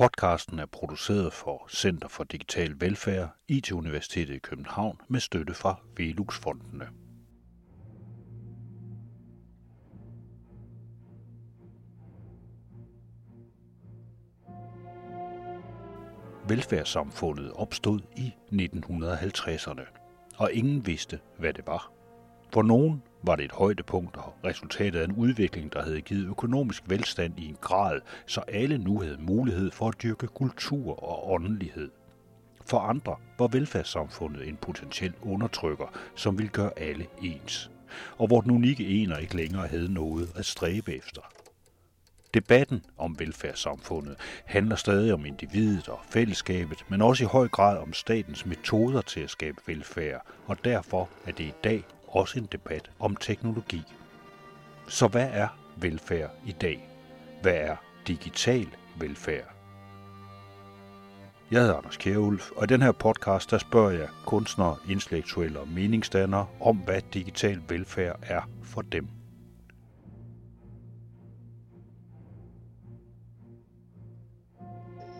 Podcasten er produceret for Center for Digital Velfærd, IT-universitetet i København med støtte fra Velux-fondene. Velfærdssamfundet opstod i 1950'erne, og ingen vidste, hvad det var. For nogen var det et højdepunkt og resultatet af en udvikling, der havde givet økonomisk velstand i en grad, så alle nu havde mulighed for at dyrke kultur og åndelighed. For andre var velfærdssamfundet en potentiel undertrykker, som ville gøre alle ens, og hvor den unikke ener ikke længere havde noget at stræbe efter. Debatten om velfærdssamfundet handler stadig om individet og fællesskabet, men også i høj grad om statens metoder til at skabe velfærd, og derfor er det i dag også en debat om teknologi. Så hvad er velfærd i dag? Hvad er digital velfærd? Jeg hedder Anders Kjærulf, og i den her podcast der spørger jeg kunstnere, intellektuelle og meningsdannere om, hvad digital velfærd er for dem.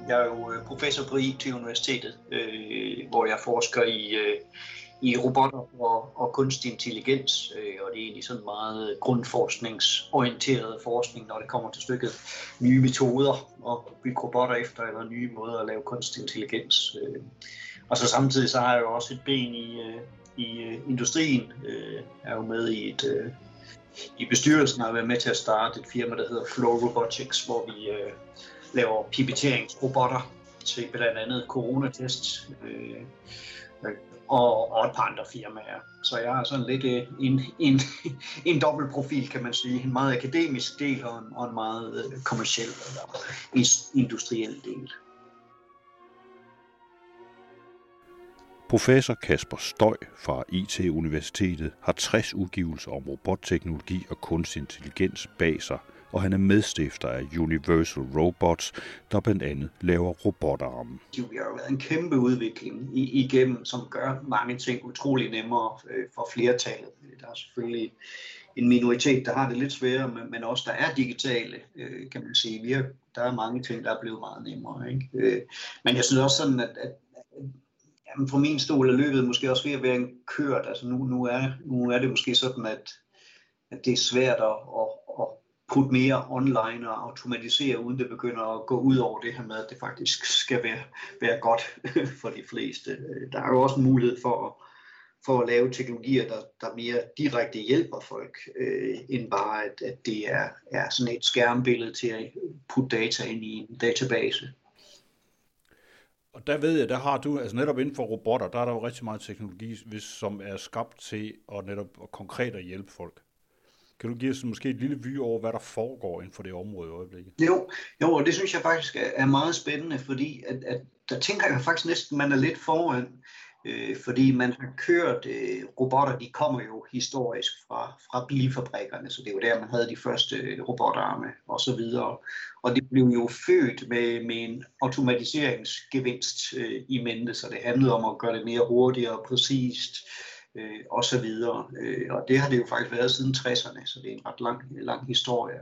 Jeg er jo øh, professor på IT-universitetet, øh, hvor jeg forsker i øh, i robotter og, og kunstig intelligens, øh, og det er egentlig sådan meget grundforskningsorienteret forskning, når det kommer til stykket nye metoder og bygge robotter efter, eller nye måder at lave kunstig intelligens. Øh. Og så samtidig så har jeg jo også et ben i, øh, i øh, industrien, øh, er jo med i et øh, i bestyrelsen har været med til at starte et firma, der hedder Flow Robotics, hvor vi øh, laver pipetteringsrobotter til blandt andet coronatest. Øh, og, og et par andre firmaer. Så jeg har sådan lidt øh, en, en, en dobbelt profil, kan man sige. En meget akademisk del og en, og en meget øh, kommersiel eller industriel del. Professor Kasper Støj fra IT-universitetet har 60 udgivelser om robotteknologi og kunstig intelligens bag sig – og han er medstifter af Universal Robots, der blandt andet laver robotarme. Det har jo været en kæmpe udvikling igennem, som gør mange ting utrolig nemmere øh, for flertallet. Der er selvfølgelig en minoritet, der har det lidt sværere, men også der er digitale, øh, kan man sige. Vi har, der er mange ting, der er blevet meget nemmere. Ikke? Øh, men jeg synes også sådan, at, at jamen fra min stol er løbet måske også ved at være en kørt. Altså nu, nu, er, nu er det måske sådan, at, at det er svært at, at putte mere online og automatisere, uden det begynder at gå ud over det her med, at det faktisk skal være, være godt for de fleste. Der er jo også en mulighed for at, for at lave teknologier, der, der mere direkte hjælper folk, øh, end bare at, at det er, er sådan et skærmbillede til at putte data ind i en database. Og der ved jeg, der har du, altså netop inden for robotter, der er der jo rigtig meget teknologi, hvis, som er skabt til at netop konkret at hjælpe folk. Kan du give os måske et lille vy over, hvad der foregår inden for det område i øjeblikket? Jo, jo og det synes jeg faktisk er meget spændende, fordi at, at der tænker jeg faktisk næsten, man er lidt foran, øh, fordi man har kørt øh, robotter, de kommer jo historisk fra, fra bilfabrikkerne, så det var der, man havde de første øh, robotarme og så videre. Og det blev jo født med, med en automatiseringsgevinst øh, i mente, så det handlede om at gøre det mere hurtigt og præcist, øh, øh, og så videre. Øh, og det har det jo faktisk været siden 60'erne, så det er en ret lang, lang historie.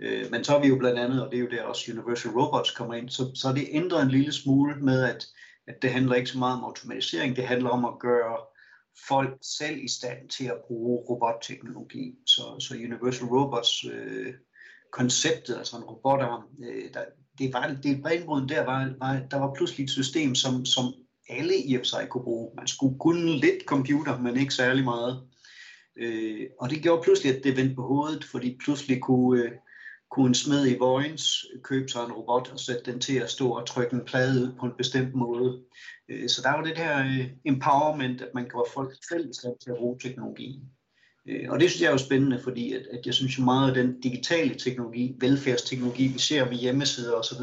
Øh, men så er vi jo blandt andet, og det er jo der også Universal Robots kommer ind, så, så det ændrer en lille smule med, at, at det handler ikke så meget om automatisering, det handler om at gøre folk selv i stand til at bruge robotteknologi. Så, så Universal Robots øh, konceptet, altså en robotarm, øh, der, det var det bredbrud der var, var, der var pludselig et system, som, som alle i og for sig kunne bruge. Man skulle kunne lidt computer, men ikke særlig meget. Øh, og det gjorde pludselig, at det vendte på hovedet, fordi pludselig kunne, øh, kunne en smed i Vojens købe sig en robot og sætte den til at stå og trykke en plade ud på en bestemt måde. Øh, så der var det her øh, empowerment, at man gjorde folk selv stand til at bruge teknologien. Øh, og det synes jeg er jo spændende, fordi at, at jeg synes jo meget af den digitale teknologi, velfærdsteknologi, vi ser med hjemmesider osv.,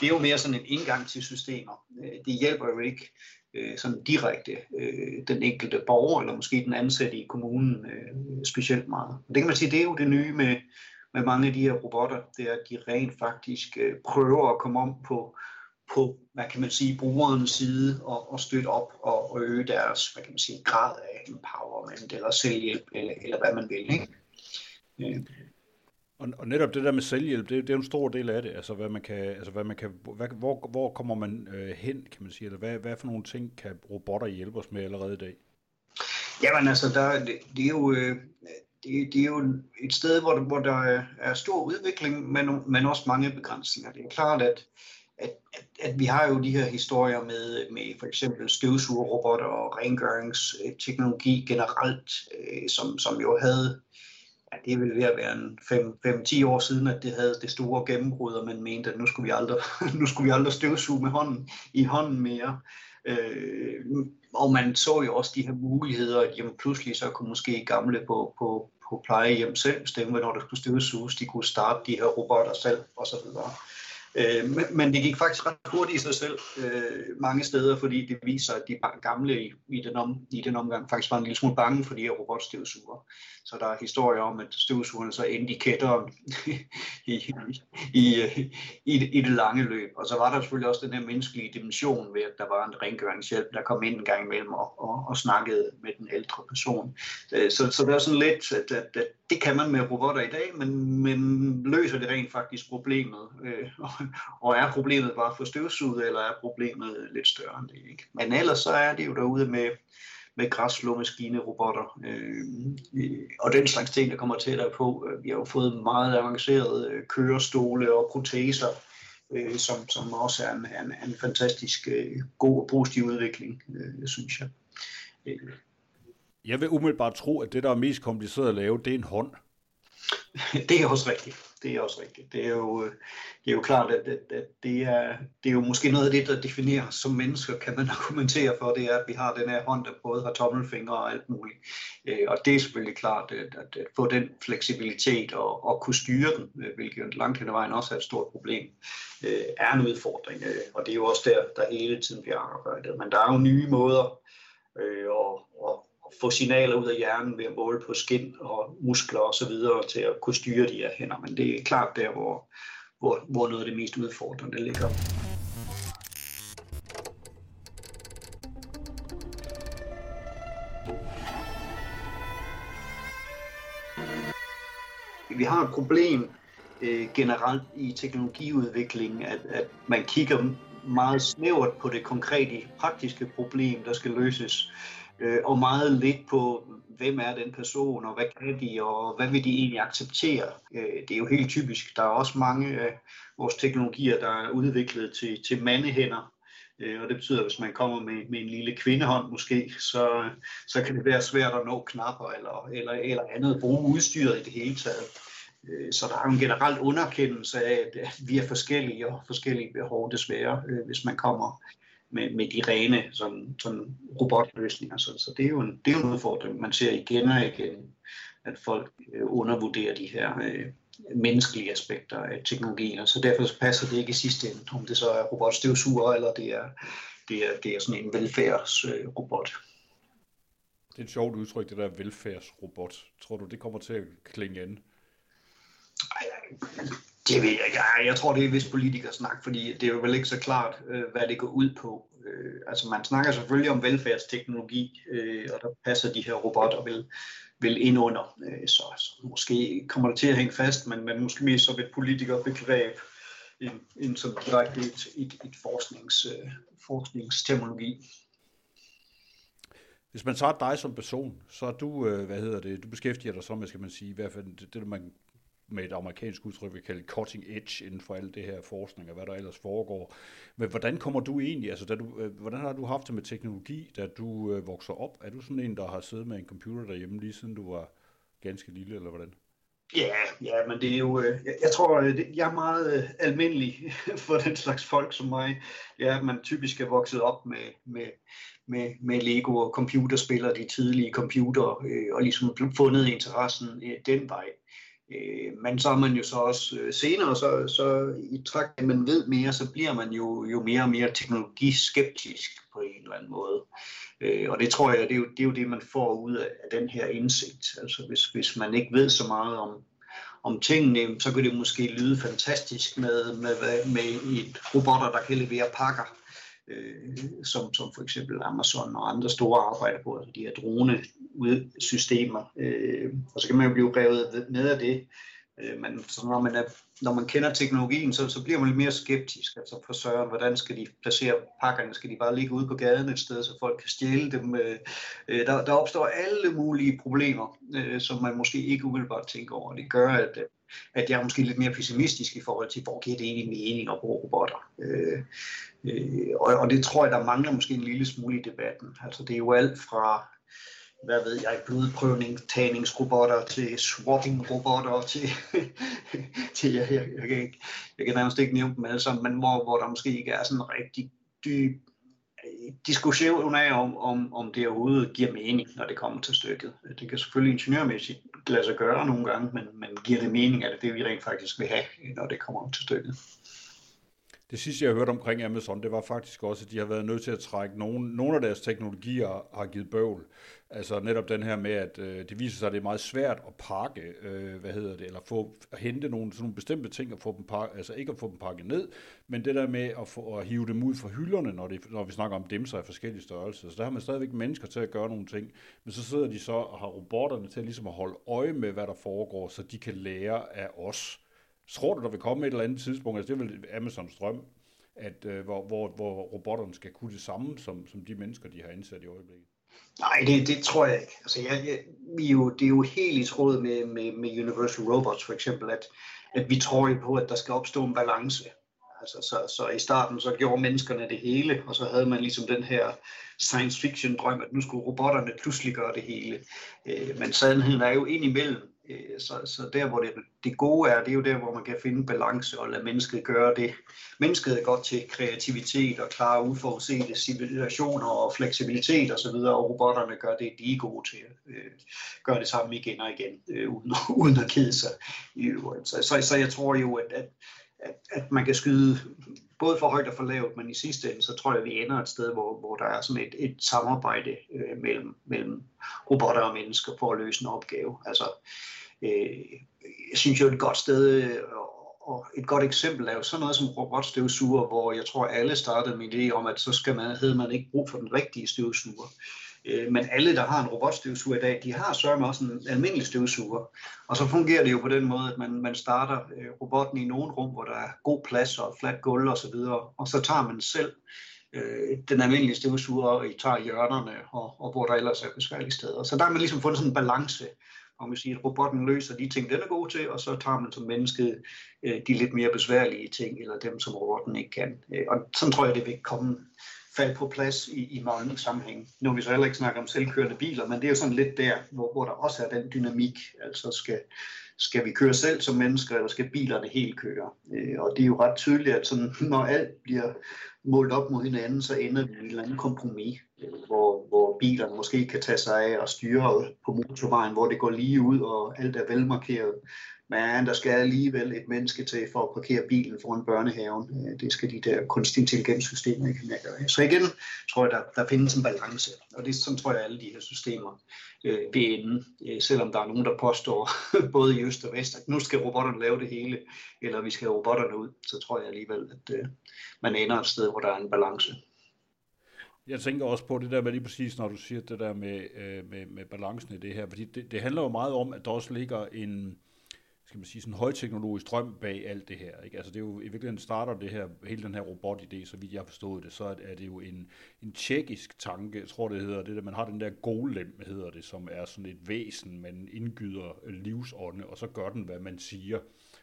det er jo mere sådan en indgang til systemer. Øh, det hjælper jo ikke øh, sådan direkte øh, den enkelte borger, eller måske den ansatte i kommunen øh, specielt meget. Og det kan man sige, det er jo det nye med, med mange af de her robotter, det er, at de rent faktisk øh, prøver at komme om på, på hvad kan man sige, brugerens side og, og støtte op og, og øge deres hvad kan man sige, grad af empowerment eller selvhjælp eller, eller hvad man vil. Ikke? Og, og netop det der med selvhjælp, det, det er en stor del af det. Altså, hvad man kan, altså, hvad man kan, hvad, hvor, hvor kommer man øh, hen, kan man sige? Eller hvad, hvad for nogle ting kan robotter hjælpe os med allerede i dag? Jamen altså, der, det, det, er jo, øh, det, det er jo et sted, hvor, hvor der er, stor udvikling, men, men også mange begrænsninger. Det er klart, at, at, at, at vi har jo de her historier med, med for eksempel støvsugerrobotter og rengøringsteknologi øh, generelt, øh, som, som jo havde ja, det er vel ved at være en 5-10 år siden, at det havde det store gennembrud, og man mente, at nu skulle vi aldrig, nu skulle vi aldrig støvsuge med hånden, i hånden mere. Øh, og man så jo også de her muligheder, at jamen, pludselig så kunne måske gamle på, på, på plejehjem selv bestemme, hvornår der skulle støvsuges. De kunne starte de her robotter selv osv. Øh, men det gik faktisk ret hurtigt i sig selv øh, mange steder, fordi det viser, at de gamle i, i, den, om, i den omgang faktisk var en lille smule bange for de her robotstøvsuger. Så der er historier om, at støvsugerne så endte i kætteren i, i, i, i det lange løb. Og så var der selvfølgelig også den her menneskelige dimension ved, at der var en rengøringshjælp, der kom ind en gang imellem og, og, og snakkede med den ældre person. Øh, så, så det er sådan lidt, at, at, at det kan man med robotter i dag, men, men løser det rent faktisk problemet? Øh, og er problemet bare for støvsuget, eller er problemet lidt større end det? Ikke? Men ellers så er det jo derude med, med græsslåmaskine, robotter øh, og den slags ting, der kommer tættere på. Vi har jo fået meget avancerede øh, kørestole og proteser, øh, som, som også er en, en, en fantastisk øh, god og positiv udvikling, øh, synes jeg. Øh. Jeg vil umiddelbart tro, at det, der er mest kompliceret at lave, det er en hånd. det er også rigtigt det er også rigtigt. Det er jo, øh, det er jo klart, at, at, at det, er, det er jo måske noget af det, der definerer os som mennesker, kan man argumentere for, det er, at vi har den her hånd, der både har tommelfingre og alt muligt. Øh, og det er selvfølgelig klart, at, at, at få den fleksibilitet og, og kunne styre den, øh, hvilket langt hen ad vejen også er et stort problem, er en udfordring. Og det er jo også der, der hele tiden bliver arbejdet. Men der er jo nye måder og, og, få signaler ud af hjernen ved at måle på skin og muskler og så videre til at kunne styre de her hænder. Men det er klart der, hvor, hvor, hvor noget af det mest udfordrende ligger. Vi har et problem øh, generelt i teknologiudviklingen, at, at man kigger meget snævert på det konkrete praktiske problem, der skal løses øh, og meget lidt på, hvem er den person, og hvad kan de, og hvad vil de egentlig acceptere. Øh, det er jo helt typisk. Der er også mange af vores teknologier, der er udviklet til, til mandehænder, øh, og det betyder, at hvis man kommer med, med en lille kvindehånd måske, så, så kan det være svært at nå knapper eller, eller, eller andet, bruge udstyret i det hele taget. Øh, så der er en generel underkendelse af, at vi er forskellige og forskellige behov desværre, øh, hvis man kommer med, med de rene sådan, sådan robotløsninger. Så, så det, er jo en, det er jo en udfordring, man ser igen og igen, at folk øh, undervurderer de her øh, menneskelige aspekter af teknologien, så derfor passer det ikke i sidste ende, om det så er robotstøvsuger, eller det er, det er, det er sådan en velfærdsrobot. Det er et sjovt udtryk, det der velfærdsrobot. Tror du, det kommer til at klinge an? Det ved jeg ikke. Jeg tror, det er vist snak, fordi det er jo vel ikke så klart, øh, hvad det går ud på. Øh, altså man snakker selvfølgelig om velfærdsteknologi, øh, og der passer de her robotter vel, vel ind under. Så, så måske kommer det til at hænge fast, men, men måske mere som et politikerbegreb, end, end som direkte et, et, et forsknings, forskningsteknologi. Hvis man tager dig som person, så er du, hvad hedder det, du beskæftiger dig så med, skal man sige, i hvert fald det, det man med et amerikansk udtryk, vi kalder cutting edge inden for alt det her forskning og hvad der ellers foregår. Men hvordan kommer du egentlig, altså da du, øh, hvordan har du haft det med teknologi, da du øh, vokser op? Er du sådan en, der har siddet med en computer derhjemme lige siden du var ganske lille, eller hvordan? Ja, ja, men det er jo, øh, jeg, jeg tror, øh, jeg er meget almindelig for den slags folk som mig. Ja, man typisk er vokset op med, med, med, med Lego og computerspil og de tidlige computer, øh, og ligesom fundet interessen øh, den vej. Øh, men så er man jo så også øh, senere, så, så i trakt, at man ved mere, så bliver man jo, jo mere og mere teknologiskeptisk på en eller anden måde. Øh, og det tror jeg, det er, jo, det er jo det, man får ud af, af den her indsigt. Altså hvis, hvis man ikke ved så meget om, om tingene, så kan det måske lyde fantastisk med, med, med et robotter, der kan levere pakker øh, som, som for eksempel Amazon og andre store arbejder på, altså de her dronesystemer. Øh, og så kan man jo blive revet med af det. Øh, men så når, man er, når man kender teknologien, så, så bliver man lidt mere skeptisk. Altså for søren, hvordan skal de placere pakkerne? Skal de bare ligge ude på gaden et sted, så folk kan stjæle dem? Øh, øh der, der opstår alle mulige problemer, øh, som man måske ikke umiddelbart tænker over. Det gør, at, at jeg er måske lidt mere pessimistisk i forhold til, hvor giver det egentlig mening at bruge robotter. Øh, øh, og, og det tror jeg, der mangler måske en lille smule i debatten. Altså det er jo alt fra hvad ved jeg, blodprøvningstagningsrobotter til swapping-robotter til, til jeg, jeg, jeg, kan ikke, jeg kan nærmest ikke nævne dem alle sammen, men hvor, hvor der måske ikke er sådan en rigtig dyb diskussion af, om, om, om det overhovedet giver mening, når det kommer til stykket. Det kan selvfølgelig ingeniørmæssigt lade sig gøre nogle gange, men, men giver det mening, at det det, vi rent faktisk vil have, når det kommer til stykket. Det sidste, jeg hørte omkring Amazon, det var faktisk også, at de har været nødt til at trække nogle, nogle af deres teknologier har givet bøvl. Altså netop den her med, at øh, det viser sig, at det er meget svært at pakke, øh, hvad hedder det, eller få, at hente nogle, sådan nogle bestemte ting, og få dem pakke, altså ikke at få dem pakket ned, men det der med at, få, at hive dem ud fra hylderne, når, det, når vi snakker om dimser af forskellige størrelser. Så der har man stadigvæk mennesker til at gøre nogle ting, men så sidder de så og har robotterne til at, ligesom at holde øje med, hvad der foregår, så de kan lære af os. Tror du, der vil komme et eller andet tidspunkt, altså det er vel Amazons drøm, at, øh, hvor, hvor, hvor robotterne skal kunne det samme, som, som de mennesker, de har indsat i øjeblikket? Nej, det, det tror jeg ikke. Altså, jeg, jeg, vi jo, det er jo helt i tråd med, med, med Universal Robots for eksempel, at, at vi tror jo på, at der skal opstå en balance. Altså, så, så i starten så gjorde menneskerne det hele, og så havde man ligesom den her science fiction drøm, at nu skulle robotterne pludselig gøre det hele. Øh, men sandheden er jo indimellem, Øh, så, så der, hvor det, det gode er, det er jo der, hvor man kan finde balance og lade mennesket gøre det. Mennesket er godt til kreativitet og klare uforudsete situationer og fleksibilitet osv., og, og robotterne gør det, de er gode til. Øh, gør det samme igen og igen, øh, uden, uden at kede sig i øvrigt. Så, så, så jeg tror jo, at, at, at, at man kan skyde både for højt og for lavt, men i sidste ende, så tror jeg, at vi ender et sted, hvor, hvor der er sådan et, et samarbejde øh, mellem, mellem robotter og mennesker for at løse en opgave. Altså, øh, jeg synes jo et godt sted øh, og et godt eksempel er jo sådan noget som robotstøvsuger, hvor jeg tror alle startede med idé om, at så skal man, havde man ikke brug for den rigtige støvsuger. Øh, men alle, der har en robotstøvsuger i dag, de har sørme også en almindelig støvsuger. Og så fungerer det jo på den måde, at man, man starter øh, robotten i nogle rum, hvor der er god plads og fladt gulv osv., og, og så tager man selv øh, den almindelige støvsuger, og I tager hjørnerne, og, og hvor der ellers er besværlige steder. Så der har man ligesom fundet sådan en balance, og man siger, at robotten løser de ting, den er god til, og så tager man som menneske øh, de lidt mere besværlige ting, eller dem, som robotten ikke kan. Øh, og sådan tror jeg, det vil komme faldt på plads i, i mange sammenhæng. Nu har vi så heller ikke snakket om selvkørende biler, men det er jo sådan lidt der, hvor, hvor der også er den dynamik. Altså skal, skal vi køre selv som mennesker, eller skal bilerne helt køre? Øh, og det er jo ret tydeligt, at sådan, når alt bliver målt op mod hinanden, så ender vi i et eller andet kompromis, øh, hvor, hvor bilerne måske kan tage sig af og styre på motorvejen, hvor det går lige ud, og alt er velmarkeret. Men der skal alligevel et menneske til for at parkere bilen foran børnehaven. Øh, det skal de der kunstig intelligenssystemer ikke mere gøre. Så igen tror jeg, der, der findes en balance. Og det sådan tror jeg, alle de her systemer øh, vil ende. Øh, selvom der er nogen, der påstår, både i øst og vest, at nu skal robotterne lave det hele, eller vi skal have robotterne ud, så tror jeg alligevel, at øh, man ender et sted, hvor der er en balance. Jeg tænker også på det der med lige præcis, når du siger det der med, øh, med, med balancen i det her, fordi det, det handler jo meget om, at der også ligger en, skal man sige, sådan en højteknologisk drøm bag alt det her. Ikke? Altså det er jo, i virkeligheden starter det her, hele den her robotidé, så vidt jeg har forstået det, så er det jo en, en tjekkisk tanke, jeg tror det hedder, det der, man har den der golem, hedder det, som er sådan et væsen, man indgyder livsånde, og så gør den, hvad man siger.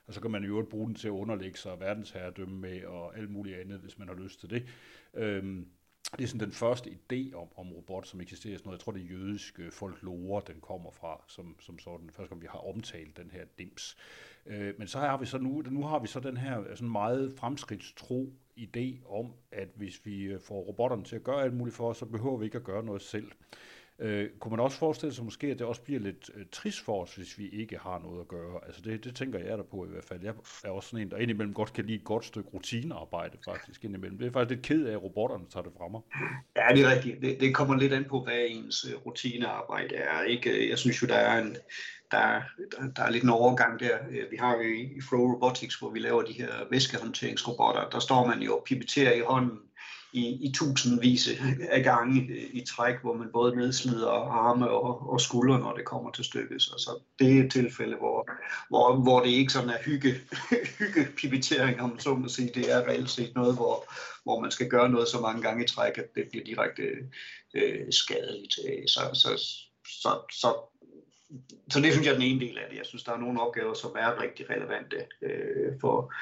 Og så kan man jo bruge den til at underlægge sig verdensherredømme med, og alt muligt andet, hvis man har lyst til det. Øhm, det er sådan den første idé om, om robot, som eksisterer. Sådan noget, jeg tror, det er jødiske øh, folklore, den kommer fra, som, som sådan, Først gang vi har omtalt den her dims. Øh, men så har vi så nu, nu har vi så den her øh, sådan meget fremskridtstro idé om, at hvis vi øh, får robotterne til at gøre alt muligt for os, så behøver vi ikke at gøre noget selv. Øh, Øh, kunne man også forestille sig måske, at det også bliver lidt øh, trist for os, hvis vi ikke har noget at gøre? Altså det, det tænker jeg der på i hvert fald. Jeg er også sådan en, der indimellem godt kan lide et godt stykke rutinearbejde faktisk indimellem. Det er faktisk lidt ked af, at robotterne tager det fra mig. Ja, det er rigtigt. Det, det kommer lidt an på, hvad ens øh, rutinearbejde er. Ikke? Øh, jeg synes jo, der er en, der, der, der er lidt en overgang der. Vi har jo i, Flow Robotics, hvor vi laver de her væskehåndteringsrobotter, der står man jo og pipeterer i hånden i, i tusindvis af gange i træk, hvor man både nedslider arme og, og skuldre, når det kommer til stykket. Så, så det er et tilfælde, hvor, hvor, hvor det ikke sådan er hygge, hyggepipitering, om så må sige. Det er reelt set noget, hvor, hvor man skal gøre noget så mange gange i træk, at det bliver direkte øh, skadeligt. Så, så, så, så, så det synes jeg er den ene del af det. Jeg synes, der er nogle opgaver, som er rigtig relevante øh, for,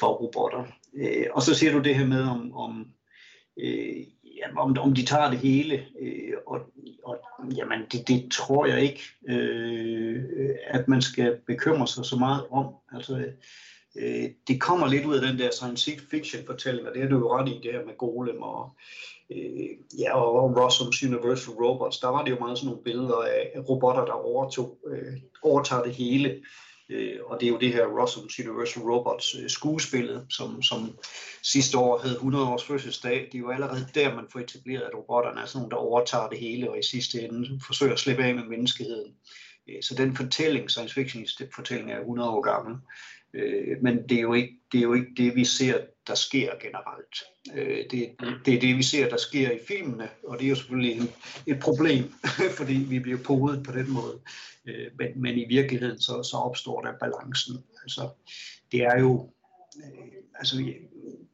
for robotter. Øh, og så siger du det her med, om, om øh, jamen, om, om de tager det hele. Øh, og, og jamen, det, det tror jeg ikke, øh, at man skal bekymre sig så meget om. Altså, øh, det kommer lidt ud af den der science fiction fortælling, og det er du jo ret i, det her med Golem og, øh, ja, og Rossums Universal Robots. Der var det jo meget sådan nogle billeder af robotter, der overtog, øh, overtager det hele. Øh, og det er jo det her Russell's Universal Robots øh, skuespillet, som, som sidste år havde 100 års fødselsdag. Det er jo allerede der, man får etableret, at robotterne er sådan nogle, der overtager det hele, og i sidste ende forsøger at slippe af med menneskeheden. Øh, så den fortælling, science fiction fortælling er 100 år gammel. Øh, men det er, jo ikke, det er jo ikke det, vi ser, der sker generelt. Det, det er det, vi ser, der sker i filmene, og det er jo selvfølgelig et problem, fordi vi bliver podet på den måde. Øh, men, men i virkeligheden så, så opstår der balancen. Altså, det er jo, øh, altså,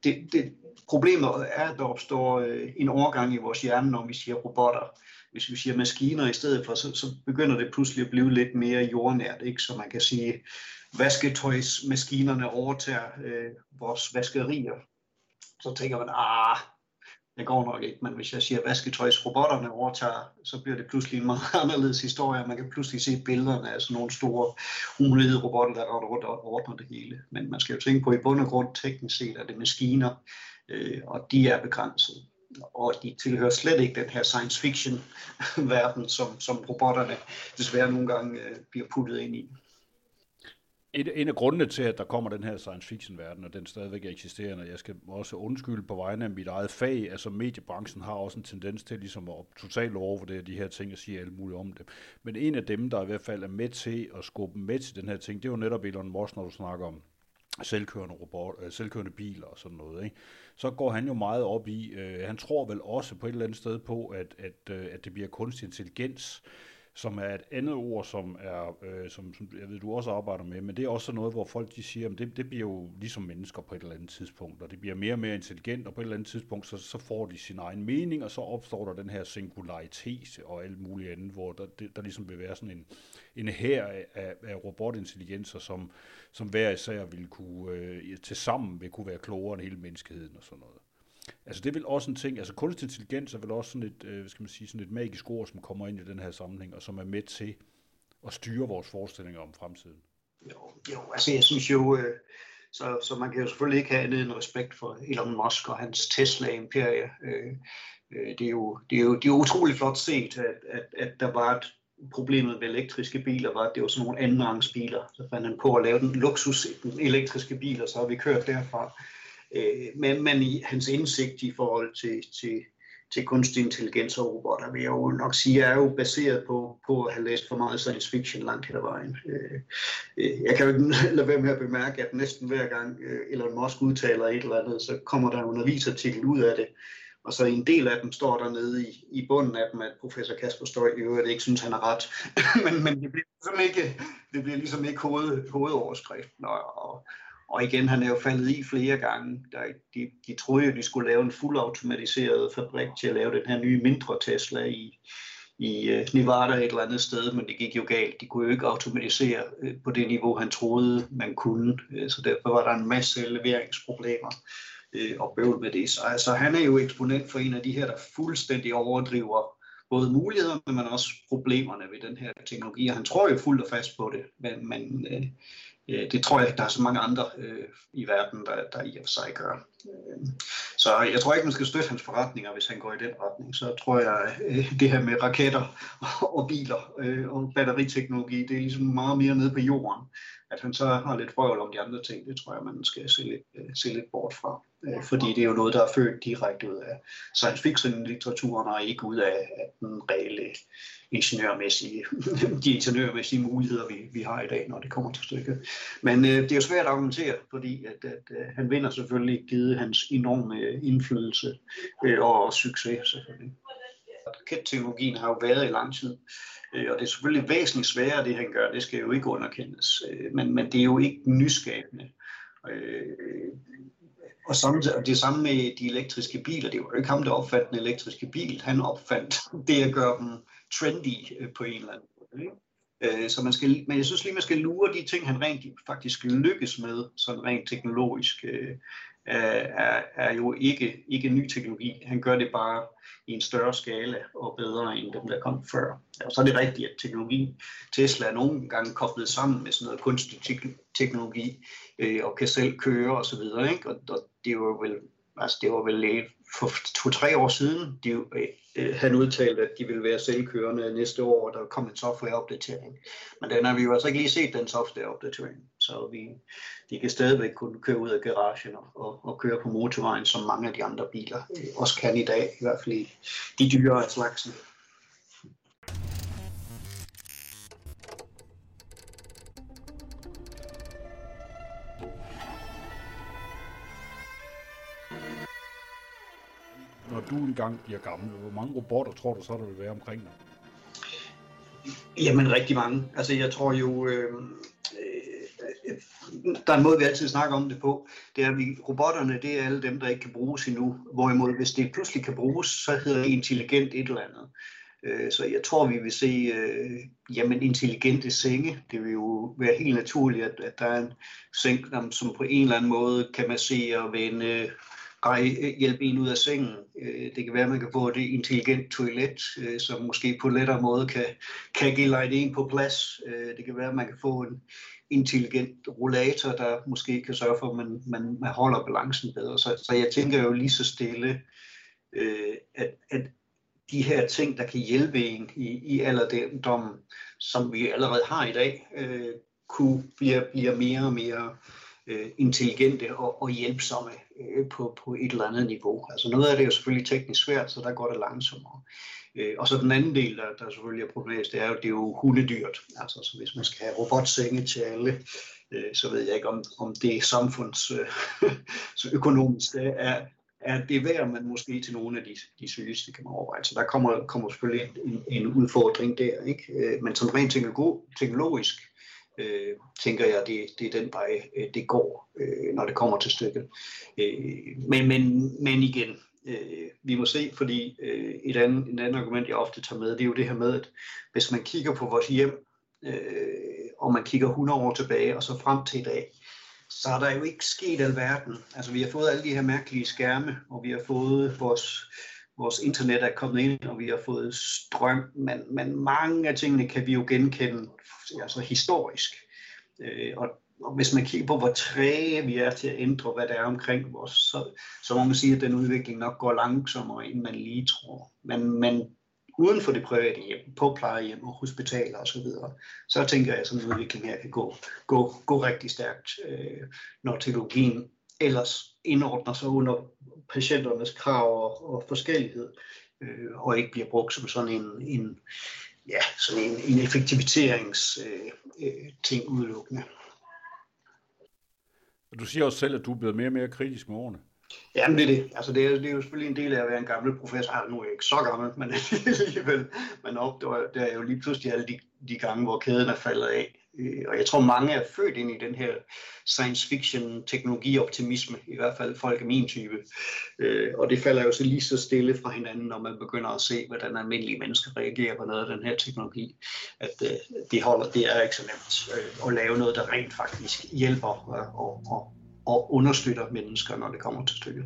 det, det, problemet er, at der opstår øh, en overgang i vores hjerne, når vi siger robotter. Hvis vi siger maskiner i stedet for, så, så begynder det pludselig at blive lidt mere jordnært, ikke? så man kan sige, vasketøjsmaskinerne overtager øh, vores vaskerier. Så tænker man, ah, det går nok ikke, men hvis jeg siger vasketøjsrobotterne overtager, så bliver det pludselig en meget anderledes historie. Man kan pludselig se billederne af sådan nogle store humanoide robotter, der går rundt og ordner det hele. Men man skal jo tænke på, at i bund og grund teknisk set er det maskiner, øh, og de er begrænset. Og de tilhører slet ikke den her science fiction verden, som, som robotterne desværre nogle gange øh, bliver puttet ind i et, en af grundene til, at der kommer den her science fiction-verden, og den stadigvæk er eksisterende, jeg skal også undskylde på vegne af mit eget fag, altså mediebranchen har også en tendens til ligesom at totalt overvurdere de her ting og sige alt muligt om det. Men en af dem, der i hvert fald er med til at skubbe med til den her ting, det er jo netop Elon Musk, når du snakker om selvkørende, robot, øh, selvkørende biler og sådan noget. Ikke? Så går han jo meget op i, øh, han tror vel også på et eller andet sted på, at, at, øh, at det bliver kunstig intelligens, som er et andet ord, som er, øh, som, som jeg ved, du også arbejder med, men det er også noget, hvor folk de siger, at det, det bliver jo ligesom mennesker på et eller andet tidspunkt, og det bliver mere og mere intelligent, og på et eller andet tidspunkt, så, så får de sin egen mening, og så opstår der den her singularitet og alt muligt andet, hvor der, det, der ligesom vil være sådan en, en her af, af, robotintelligenser, som, som hver især vil kunne, øh, til sammen vil kunne være klogere end hele menneskeheden og sådan noget. Altså det er vel også en ting, altså kunstig intelligens er vel også sådan et, øh, skal man sige, sådan et magisk ord, som kommer ind i den her sammenhæng, og som er med til at styre vores forestillinger om fremtiden. Jo, jo altså jeg synes jo, øh, så, så man kan jo selvfølgelig ikke have andet end respekt for Elon Musk og hans Tesla-imperie. Øh, øh, det, er jo, det, er jo, det er utrolig flot set, at, at, at der var et problemet med elektriske biler var, at det var sådan nogle andenrangsbiler. Så fandt han på at lave den luksus den elektriske biler, så har vi kørt derfra. Øh, men, men i hans indsigt i forhold til, til, til kunstig intelligens og robotter, vil jeg jo nok sige, er jo baseret på, på at have læst for meget science fiction langt hen ad vejen. Øh, øh jeg kan jo ikke lade være med at bemærke, at næsten hver gang øh, Elon Musk udtaler et eller andet, så kommer der en avisartikel ud af det, og så en del af dem står der nede i, i bunden af dem, at professor Kasper Støj i øvrigt ikke synes, han er ret. men, men det bliver ligesom ikke, det bliver ligesom ikke hoved, hovedoverskriften. Og, og, og igen, han er jo faldet i flere gange. Der, de, de troede jo, de skulle lave en fuldautomatiseret fabrik til at lave den her nye mindre Tesla i, i øh, Nevada et eller andet sted, men det gik jo galt. De kunne jo ikke automatisere øh, på det niveau, han troede, man kunne. Øh, så derfor var der en masse leveringsproblemer og bøvl med det. Så altså, han er jo eksponent for en af de her, der fuldstændig overdriver både mulighederne, men også problemerne ved den her teknologi. Og han tror jo fuldt og fast på det, men, men Øh, det tror jeg ikke, der er så mange andre øh, i verden, der, der i og for sig gør. Øh, så jeg tror ikke, man skal støtte hans forretninger, hvis han går i den retning. Så tror jeg, øh, det her med raketter og biler øh, og batteriteknologi, det er ligesom meget mere nede på jorden. At han så har lidt frøvl om de andre ting, det tror jeg, man skal se lidt, uh, se lidt bort fra. Uh, fordi det er jo noget, der er født direkte ud af science fiction-litteraturen, og ikke ud af, af den reelle ingeniørmæssige, de ingeniørmæssige muligheder, vi, vi har i dag, når det kommer til stykket. Men uh, det er jo svært at argumentere, fordi at, at, at han vinder selvfølgelig givet hans enorme indflydelse uh, og succes selvfølgelig. Raketteknologien har jo været i lang tid, øh, og det er selvfølgelig væsentligt sværere, det han gør, det skal jo ikke underkendes, øh, men, men det er jo ikke nyskabende. Øh, og, samtidig, og det samme med de elektriske biler, det var jo ikke ham, der opfandt den elektriske bil, han opfandt det at gøre dem trendy øh, på en eller anden måde. Ikke? Øh, så man skal, men jeg synes lige, man skal lure de ting, han rent faktisk lykkes med, sådan rent teknologisk, øh, Øh, er, er jo ikke, ikke ny teknologi. Han gør det bare i en større skala og bedre end dem, der kom før. Og så er det rigtigt, at teknologi, Tesla er nogle gange koblet sammen med sådan noget kunstig teknologi øh, og kan selv køre osv. Og, og, og det var vel altså det var vel for to-tre år siden, de, øh, øh han udtalte, at de ville være selvkørende næste år, og der kom en softwareopdatering. Men den har vi jo altså ikke lige set, den softwareopdatering. Så vi, de kan stadigvæk kunne køre ud af garagen og, og, og køre på motorvejen, som mange af de andre biler øh, også kan i dag, i hvert fald i de dyre af slagsen. Når du engang bliver gammel, hvor mange robotter tror du så, der vil være omkring dig? Jamen rigtig mange. Altså jeg tror jo, øh, øh, der er en måde, vi altid snakker om det på, det er, at vi, robotterne, det er alle dem, der ikke kan bruges endnu. Hvorimod, hvis det pludselig kan bruges, så hedder det intelligent et eller andet. Øh, så jeg tror, vi vil se øh, jamen, intelligente senge. Det vil jo være helt naturligt, at, at der er en seng, som på en eller anden måde kan massere, vende, Øh, hjælpe en ud af sengen. Øh, det kan være, at man kan få et intelligent toilet, øh, som måske på lettere måde kan, kan give en på plads. Det kan være, at man kan få en, intelligent rollator, der måske kan sørge for, at man, man, man holder balancen bedre. Så, så jeg tænker jo lige så stille, at, at de her ting, der kan hjælpe en i, i alderdommen, som vi allerede har i dag, kunne blive, blive mere og mere øh, intelligente og, og hjælpsomme øh, på, på et eller andet niveau. Altså noget af det er jo selvfølgelig teknisk svært, så der går det langsommere. Øh, og så den anden del, der, der selvfølgelig er problematisk, det er jo, det er jo hundedyrt. Altså så hvis man skal have robotsenge til alle, øh, så ved jeg ikke, om, om det er samfunds øh, så økonomisk det er, er det værd, men måske til nogle af de, de sygeste kan man overveje. Så der kommer, kommer selvfølgelig en, en udfordring der. Ikke? Øh, men som rent teknologisk, øh, tænker jeg, det, det er den vej, øh, det går, øh, når det kommer til stykket. Øh, men, men, men igen, øh, vi må se, fordi øh, et, andet, et andet argument, jeg ofte tager med, det er jo det her med, at hvis man kigger på vores hjem, øh, og man kigger 100 år tilbage, og så frem til i dag, så er der jo ikke sket alverden. Altså vi har fået alle de her mærkelige skærme, og vi har fået vores, vores internet er kommet ind, og vi har fået strøm, men, men mange af tingene kan vi jo genkende altså historisk. Øh, og og hvis man kigger på, hvor træge vi er til at ændre, hvad der er omkring os, så, så må man sige, at den udvikling nok går langsommere, end man lige tror. Men, men uden for det private hjem, på plejehjem og hospitaler osv., så, videre, så tænker jeg, at sådan en udvikling her kan gå, gå, gå rigtig stærkt, øh, når teknologien ellers indordner sig under patienternes krav og, og forskellighed, øh, og ikke bliver brugt som sådan en, en, ja, sådan en, en effektiviserings øh, øh, ting udelukkende. Du siger også selv, at du er blevet mere og mere kritisk med årene. Jamen det er det. Altså, det, er, det er jo selvfølgelig en del af at være en gammel professor. Altså, nu er jeg ikke så gammel, men alligevel. Man opdager det er jo lige pludselig alle de, de gange, hvor kæden er faldet af. Øh, og jeg tror, mange er født ind i den her science fiction teknologioptimisme, i hvert fald folk af min type. Øh, og det falder jo så lige så stille fra hinanden, når man begynder at se, hvordan almindelige mennesker reagerer på noget af den her teknologi. At øh, det, holder, det er ikke så nemt øh, at lave noget, der rent faktisk hjælper øh, og, og, og understøtter mennesker, når det kommer til stykket.